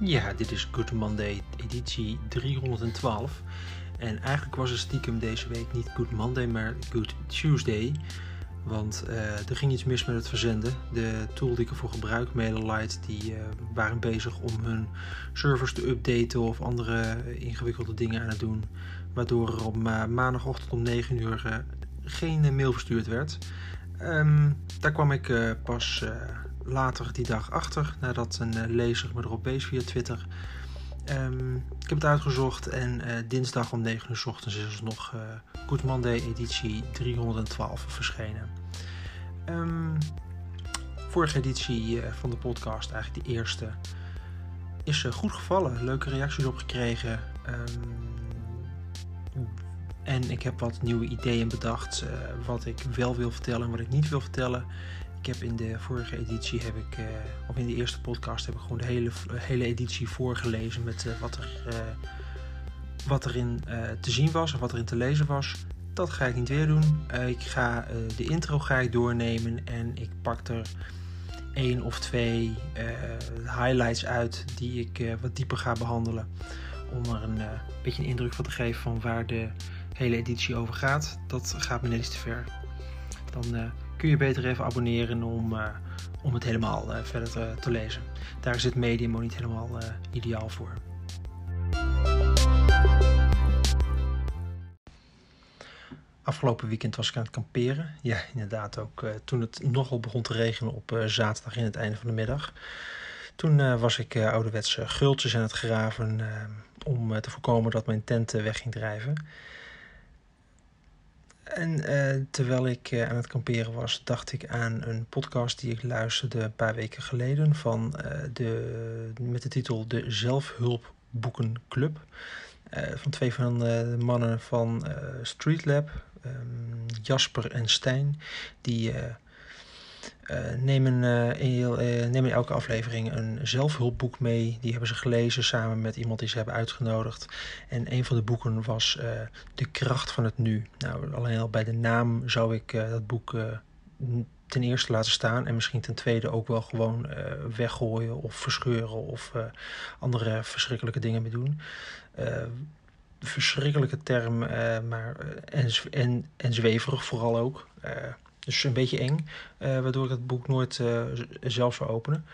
Ja, dit is Good Monday editie 312. En eigenlijk was het stiekem deze week niet Good Monday, maar Good Tuesday. Want uh, er ging iets mis met het verzenden. De tool die ik ervoor gebruik, MailerLite, die uh, waren bezig om hun servers te updaten of andere ingewikkelde dingen aan het doen. Waardoor er op uh, maandagochtend om 9 uur geen mail verstuurd werd. Um, daar kwam ik pas later die dag achter, nadat een uh, lezer me erop wees via Twitter. Um, ik heb het uitgezocht en uh, dinsdag om 9 uur s ochtends is er nog uh, Good Monday editie 312 verschenen. Um, vorige editie van de podcast, eigenlijk de eerste, is goed gevallen. Leuke reacties op gekregen. Um, en ik heb wat nieuwe ideeën bedacht, wat ik wel wil vertellen en wat ik niet wil vertellen. Ik heb in de vorige editie, heb ik, uh, of in de eerste podcast, heb ik gewoon de hele, hele editie voorgelezen met uh, wat, er, wat erin te zien was en wat erin te lezen was. Dat ga ik niet weer doen. ik ga de intro ga ik doornemen en ik pak er één of twee highlights uit die ik wat dieper ga behandelen. Om er een beetje een indruk van te geven van waar de hele editie over gaat. Dat gaat me net iets te ver. Dan kun je beter even abonneren om, uh, om het helemaal uh, verder te, lezen. Daar is het Medium niet helemaal uh, ideaal voor. Afgelopen weekend was ik aan het kamperen. Ja, inderdaad ook toen het nogal begon te regenen op zaterdag in het einde van de middag. Toen was ik ouderwets gultjes aan het graven om te voorkomen dat mijn tent weg ging drijven. En uh, terwijl ik uh, aan het kamperen was, dacht ik aan een podcast die ik luisterde een paar weken geleden van, uh, de, met de titel De Zelfhulpboekenclub. van twee van de mannen van Streetlab, um, Jasper en Stijn, die uh, nemen, uh, in, elke aflevering een zelfhulpboek mee. Die hebben ze gelezen samen met iemand die ze hebben uitgenodigd. En een van de boeken was De kracht van het nu. Nou, alleen al bij de naam zou ik dat boek ten eerste laten staan. En misschien ten tweede ook wel gewoon weggooien of verscheuren of andere verschrikkelijke dingen mee doen. verschrikkelijke term, maar, en, en, en zweverig vooral ook. Dus een beetje eng, uh, waardoor ik het boek nooit uh, zelf zou openen.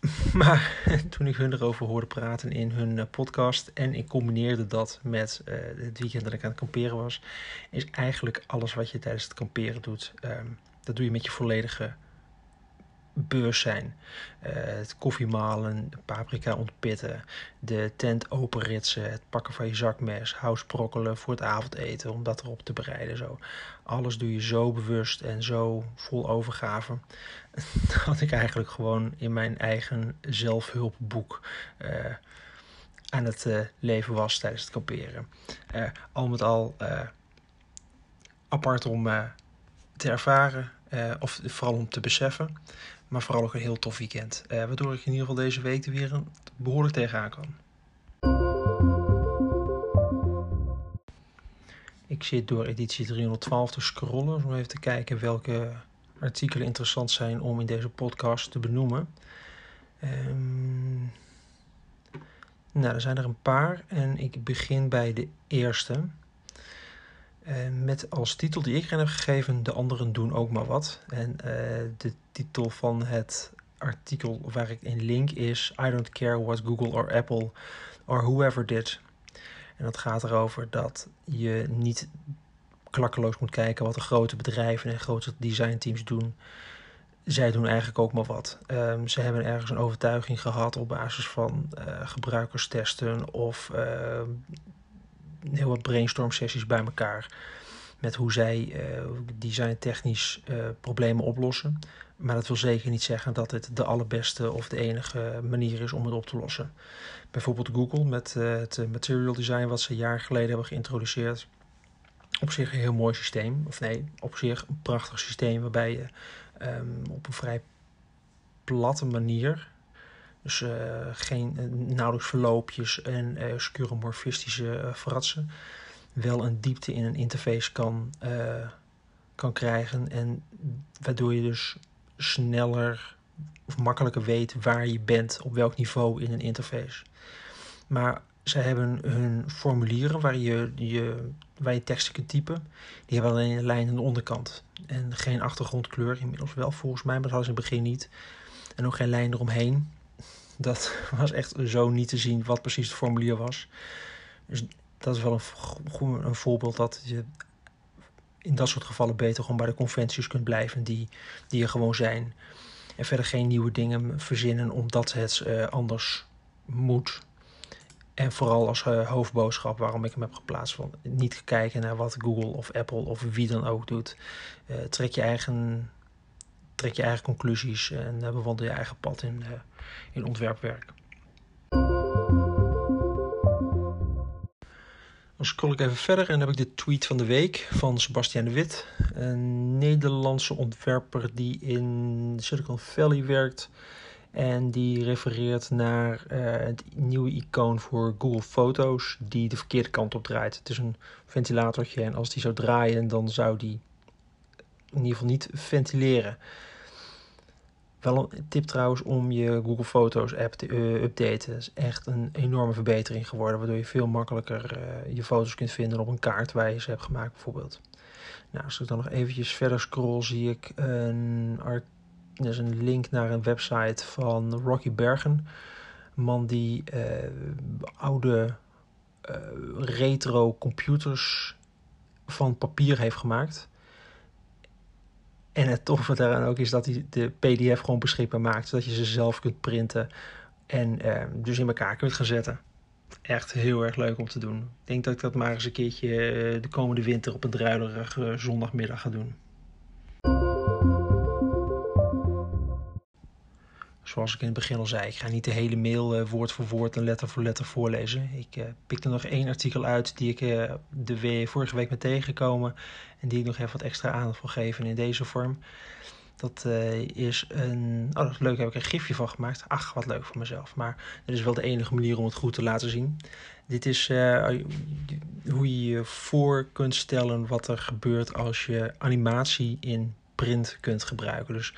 Maar toen ik hun erover hoorde praten in hun uh, podcast en ik combineerde dat met het weekend dat ik aan het kamperen was, is eigenlijk alles wat je tijdens het kamperen doet, um, dat doe je met je volledige beurs zijn. Uh, het koffiemalen, paprika ontpitten, de tent openritsen, het pakken van je zakmes, housprokkelen voor het avondeten om dat erop te bereiden. Zo. Alles doe je zo bewust en zo vol overgave. Dat ik eigenlijk gewoon in mijn eigen zelfhulpboek uh, aan het uh, leven was tijdens het kamperen. al met al apart om te ervaren, of vooral om te beseffen. Maar vooral ook een heel tof weekend. Uh, waardoor ik in ieder geval deze week er weer een behoorlijk tegenaan kan. Ik zit door editie 312 te scrollen om even te kijken welke artikelen interessant zijn om in deze podcast te benoemen. Um, nou, er zijn er een paar en ik begin bij de eerste. Uh, met als titel die ik erin heb gegeven: De anderen doen ook maar wat. En uh, de titel van het artikel waar ik in link is: I don't care what Google or Apple or whoever did. En dat gaat erover dat je niet klakkeloos moet kijken wat de grote bedrijven en grote designteams doen. Zij doen eigenlijk ook maar wat. Um, ze hebben ergens een overtuiging gehad op basis van uh, gebruikerstesten of uh, heel wat brainstorm sessies bij elkaar. Met hoe zij uh, designtechnisch problemen oplossen. Maar dat wil zeker niet zeggen dat het de allerbeste of de enige manier is om het op te lossen. Bijvoorbeeld Google met uh, het material design wat ze een jaar geleden hebben geïntroduceerd. Op zich een heel mooi systeem. Of nee, op zich een prachtig systeem waarbij je um, op een vrij platte manier dus uh, geen uh, nauwelijks verloopjes en uh, skeuomorfistische fratsen. Wel een diepte in een interface kan, kan krijgen. En waardoor je dus sneller of makkelijker weet waar je bent, op welk niveau in een interface. Maar zij hebben hun formulieren waar je, je, waar je teksten kunt typen. Die hebben alleen een lijn aan de onderkant. En geen achtergrondkleur. Inmiddels wel volgens mij, maar dat hadden ze in het begin niet. En ook geen lijn eromheen. Dat was echt zo niet te zien wat precies het formulier was. Dus dat is wel een, een voorbeeld dat je in dat soort gevallen beter gewoon bij de conventies kunt blijven die, die er gewoon zijn. En verder geen nieuwe dingen verzinnen omdat het uh, anders moet. En vooral als uh, hoofdboodschap waarom ik hem heb geplaatst. Van niet kijken naar wat Google of Apple of wie dan ook doet. Uh, trek, je eigen, trek je eigen conclusies en bewandel je eigen pad in, in ontwerpwerk. Dan scroll ik even verder en heb ik de tweet van de week van Sebastian de Wit. Een Nederlandse ontwerper die in Silicon Valley werkt. En die refereert naar uh, het nieuwe icoon voor Google Foto's die de verkeerde kant op draait. Het is een ventilatortje en als die zou draaien dan zou die in ieder geval niet ventileren. Wel een tip trouwens om je Google Foto's app te uh, updaten. Dat is echt een enorme verbetering geworden. Waardoor je veel makkelijker uh, je foto's kunt vinden op een kaart waar je ze hebt gemaakt bijvoorbeeld. Nou, als ik dan nog eventjes verder scroll zie ik een, er is een link naar een website van Rocky Bergen. Een man die uh, oude retro computers van papier heeft gemaakt. En het toffe daaraan ook is dat hij de PDF gewoon beschikbaar maakt, zodat je ze zelf kunt printen en uh, dus in elkaar kunt gaan zetten. Echt heel erg leuk om te doen. Ik denk dat ik dat maar eens een keertje uh, de komende winter op een druilerige zondagmiddag ga doen. Zoals ik in het begin al zei, ik ga niet de hele mail uh, woord voor woord en letter voor letter voorlezen. Ik uh, pik er nog één artikel uit die ik uh, de vorige week ben tegengekomen en die ik nog even wat extra aandacht wil geven in deze vorm. Dat is een. Oh, dat is leuk, heb ik een gifje van gemaakt. Ach, wat leuk voor mezelf. Maar dit is wel de enige manier om het goed te laten zien. Dit is hoe je je voor kunt stellen wat er gebeurt als je animatie in print kunt gebruiken. Dus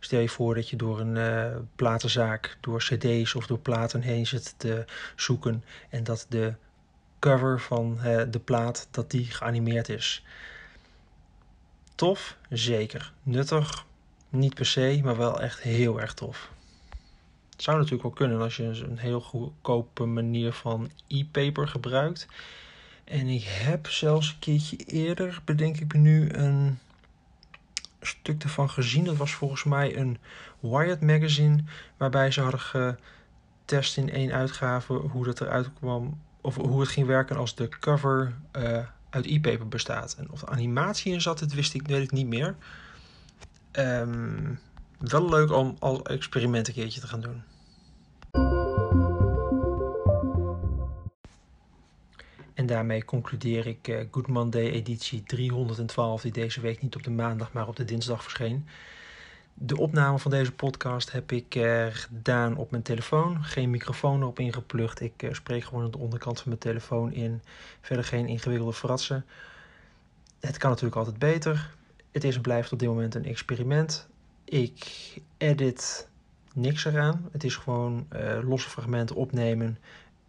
stel je voor dat je door een uh, platenzaak, door cd's of door platen heen zit te zoeken en dat de cover van uh, de plaat dat die geanimeerd is. Tof, zeker. Nuttig, niet per se, maar wel echt heel erg tof. Het zou natuurlijk wel kunnen als je een heel goedkope manier van e-paper gebruikt. En ik heb zelfs een keertje eerder, bedenk ik nu, een stuk ervan gezien. Dat was volgens mij een Wired magazine. Waarbij ze hadden getest in één uitgave hoe dat eruit kwam. Of hoe het ging werken als de cover uh, uit e-paper bestaat. En of er animatie in zat, dat wist ik, weet ik niet meer. Um, wel leuk om als experiment een keertje te gaan doen. Daarmee concludeer ik uh, Good Monday editie 312, die deze week niet op de maandag, maar op de dinsdag verscheen. De opname van deze podcast heb ik uh, gedaan op mijn telefoon. Geen microfoon erop ingeplucht. Ik uh, spreek gewoon aan de onderkant van mijn telefoon in. Verder geen ingewikkelde fratsen. Het kan natuurlijk altijd beter. Het is en blijft op dit moment een experiment. Ik edit niks eraan. Het is gewoon losse fragmenten opnemen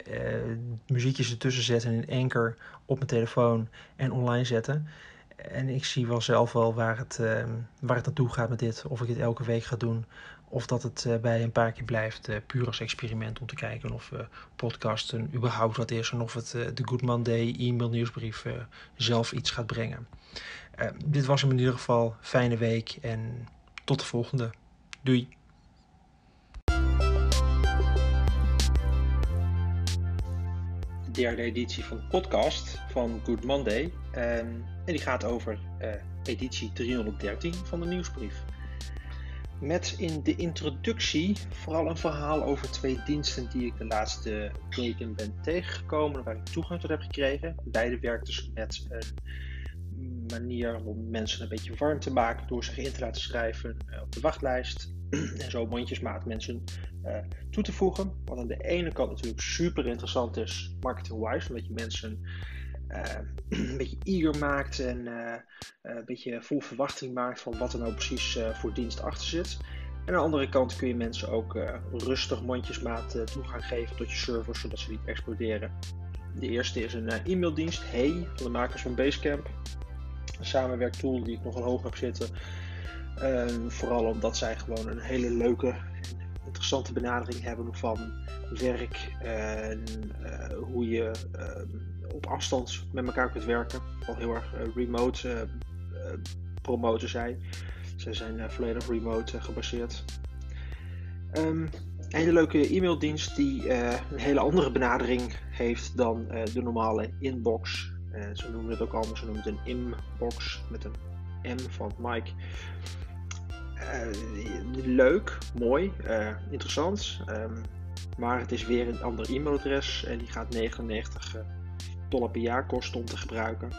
uh, muziekjes ertussen zetten in Anchor op mijn telefoon en online zetten. En ik zie wel zelf wel waar het, uh, waar het naartoe gaat met dit. Of ik het elke week ga doen. Of dat het uh, bij een paar keer blijft. puur als experiment om te kijken of podcasten überhaupt wat is. En of het de Good Monday e-mail nieuwsbrief zelf iets gaat brengen. dit was in ieder geval. Fijne week en tot de volgende. Doei. Derde editie van de podcast van Good Monday. en die gaat over uh, editie 313 van de nieuwsbrief. Met in de introductie vooral een verhaal over twee diensten die ik de laatste weken ben tegengekomen, waar ik toegang tot heb gekregen. Beide werkten dus met een manier om mensen een beetje warm te maken door zich in te laten schrijven uh, op de wachtlijst en zo mondjesmaat mensen uh, toe te voegen. Wat aan de ene kant natuurlijk super interessant is, marketing-wise, omdat je mensen uh, een beetje eager maakt en uh, een beetje vol verwachting maakt van wat er nou precies voor dienst achter zit. En aan de andere kant kun je mensen ook rustig mondjesmaat toegang geven tot je server, zodat ze niet exploderen. De eerste is een e-maildienst, Hey, van de makers van Basecamp. Een samenwerktool die ik nogal hoog heb zitten. Vooral omdat zij gewoon een hele leuke interessante benadering hebben van werk en uh, hoe je uh, op afstand met elkaar kunt werken. Al heel erg uh, remote promoten zij. Ze zijn volledig remote gebaseerd. Um, een hele leuke e-maildienst die een hele andere benadering heeft dan de normale inbox. ze noemen het ook anders, ze noemen het een inbox met een M van Mike. Uh, leuk, mooi, uh, interessant. Um, maar het is weer een ander e-mailadres en die gaat 99 uh, dollar per jaar kosten om te gebruiken.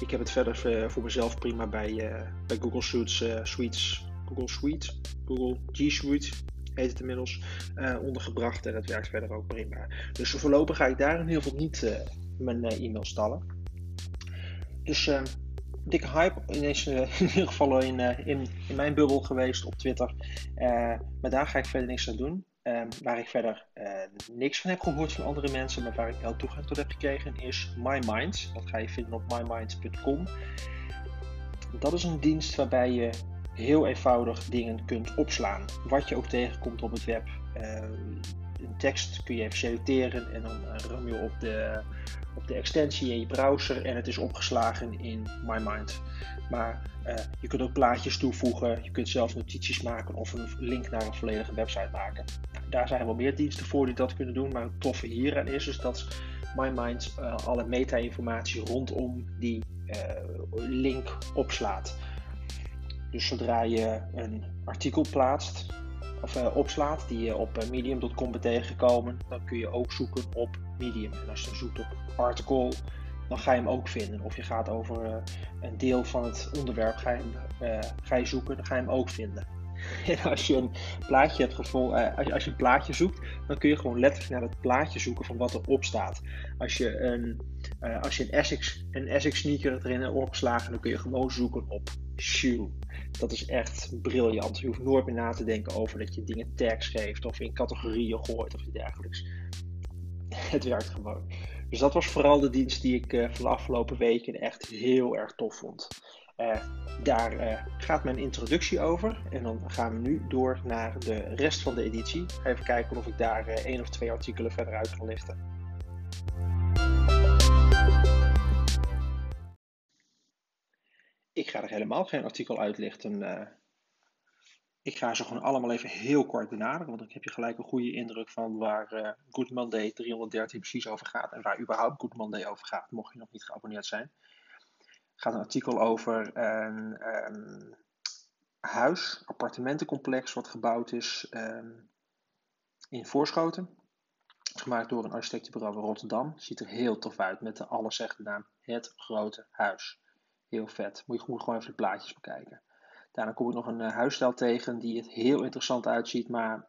Ik heb het verder voor mezelf prima bij, bij Google Suites, Suites, Google Suite, Google G Suite heet het inmiddels, ondergebracht en het werkt verder ook prima. Dus voorlopig ga ik daar in ieder geval niet mijn e-mail stallen. Dus ehm, dikke hype. Uh, in ieder geval in, uh, in, in mijn bubbel geweest op Twitter. Uh, maar daar ga ik verder niks aan doen. Um, waar ik verder niks van heb gehoord van andere mensen, maar waar ik wel toegang tot heb gekregen, is MyMinds. Dat ga je vinden op myminds.com. Dat is een dienst waarbij je heel eenvoudig dingen kunt opslaan. Wat je ook tegenkomt op het web. Een tekst kun je even selecteren en dan ram je op de op de extensie in je browser en het is opgeslagen in MyMind. Maar uh, je kunt ook plaatjes toevoegen, je kunt zelf notities maken of een link naar een volledige website maken. Nou, daar zijn wel meer diensten voor die dat kunnen doen, maar het toffe hieraan is dus dat MyMind uh, alle meta-informatie rondom die link opslaat. Dus zodra je een artikel plaatst, of uh, opslaat die je op medium.com bent tegengekomen, dan kun je ook zoeken op Medium. En als je zoekt op article, dan ga je hem ook vinden. Of je gaat over uh, een deel van het onderwerp, ga je, ga je zoeken, dan ga je hem ook vinden. En als je een plaatje hebt gevonden, als, je, als je een plaatje zoekt, dan kun je gewoon letterlijk naar het plaatje zoeken van wat erop staat. Als je een, als je een Essex, een Essex sneaker erin hebt opgeslagen, dan kun je gewoon zoeken op Dat is echt briljant. Je hoeft nooit meer na te denken over dat je dingen tags geeft of in categorieën gooit of iets dergelijks. Het werkt gewoon. Dus dat was vooral de dienst die ik uh, van de afgelopen weken echt heel erg tof vond. Uh, daar uh, gaat mijn introductie over. En dan gaan we nu door naar de rest van de editie. Even kijken of ik daar één of twee artikelen verder uit kan lichten. Er helemaal geen artikel uitlichten. Uh, ik ga ze gewoon allemaal even heel kort benaderen, want dan heb je gelijk een goede indruk van waar uh, Good Monday 313 precies over gaat en waar überhaupt Good Monday over gaat, mocht je nog niet geabonneerd zijn. Gaat een artikel over een um, huis, appartementencomplex wat gebouwd is um, in Voorschoten. Gemaakt door een architectenbureau in Rotterdam. Ziet er heel tof uit met de allesechte naam Het Grote Huis. Heel vet. Moet je gewoon even de plaatjes bekijken. Daarna kom ik nog een uh, huisstijl tegen die het heel interessant uitziet, maar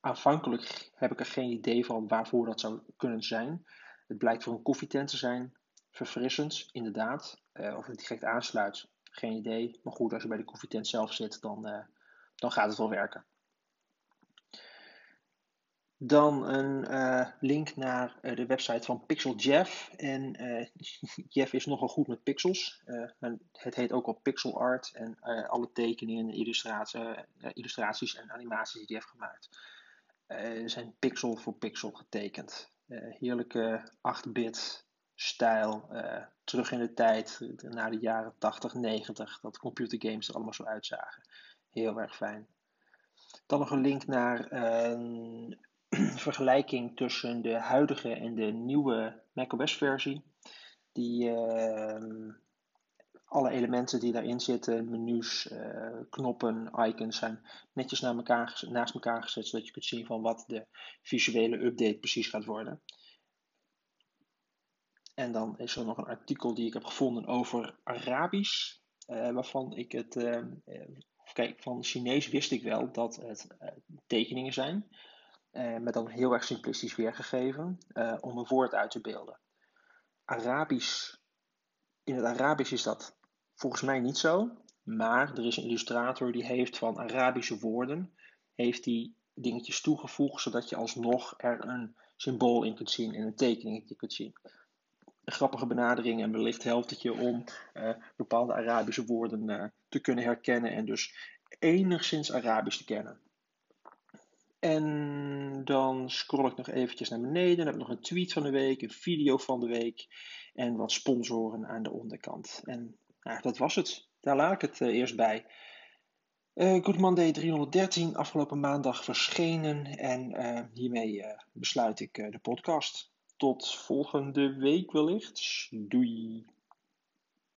aanvankelijk heb ik er geen idee van waarvoor dat zou kunnen zijn. Het blijkt voor een koffietent te zijn. Verfrissend, inderdaad. Uh, of het direct aansluit, geen idee. Maar goed, als je bij de koffietent zelf zit, dan, uh, dan gaat het wel werken. Dan een uh, link naar uh, de website van Pixel Jeff. En uh, Jeff is nogal goed met pixels. het heet ook al Pixel Art. En alle tekeningen, illustraties, en animaties die hij heeft gemaakt zijn pixel voor pixel getekend. heerlijke 8-bit stijl. terug in de tijd, naar de jaren 80, 90. Dat computergames er allemaal zo uitzagen. Heel erg fijn. Dan nog een link naar vergelijking tussen de huidige en de nieuwe macOS-versie. Die uh, alle elementen die daarin zitten, menus, uh, knoppen, icons, zijn netjes elkaar, naast elkaar gezet, zodat je kunt zien van wat de visuele update precies gaat worden. En dan is er nog een artikel die ik heb gevonden over Arabisch, uh, waarvan ik het, ehm, kijk, van Chinees wist ik wel dat het tekeningen zijn. Uh, met dan heel erg simplistisch weergegeven, uh, om een woord uit te beelden. Arabisch, in het Arabisch is dat volgens mij niet zo. Maar er is een illustrator die heeft van Arabische woorden, heeft die dingetjes toegevoegd, zodat je alsnog er een symbool in kunt zien en een tekeningetje kunt zien. Een grappige benadering en wellicht helpt het je om uh, bepaalde Arabische woorden te kunnen herkennen en dus enigszins Arabisch te kennen. En dan scroll ik nog eventjes naar beneden. Dan heb ik nog een tweet van de week, een video van de week en wat sponsoren aan de onderkant. En nou, dat was het. Daar laat ik het uh, eerst bij. Uh, Good Monday 313, afgelopen maandag verschenen. En uh, hiermee besluit ik de podcast. Tot volgende week wellicht. Doei.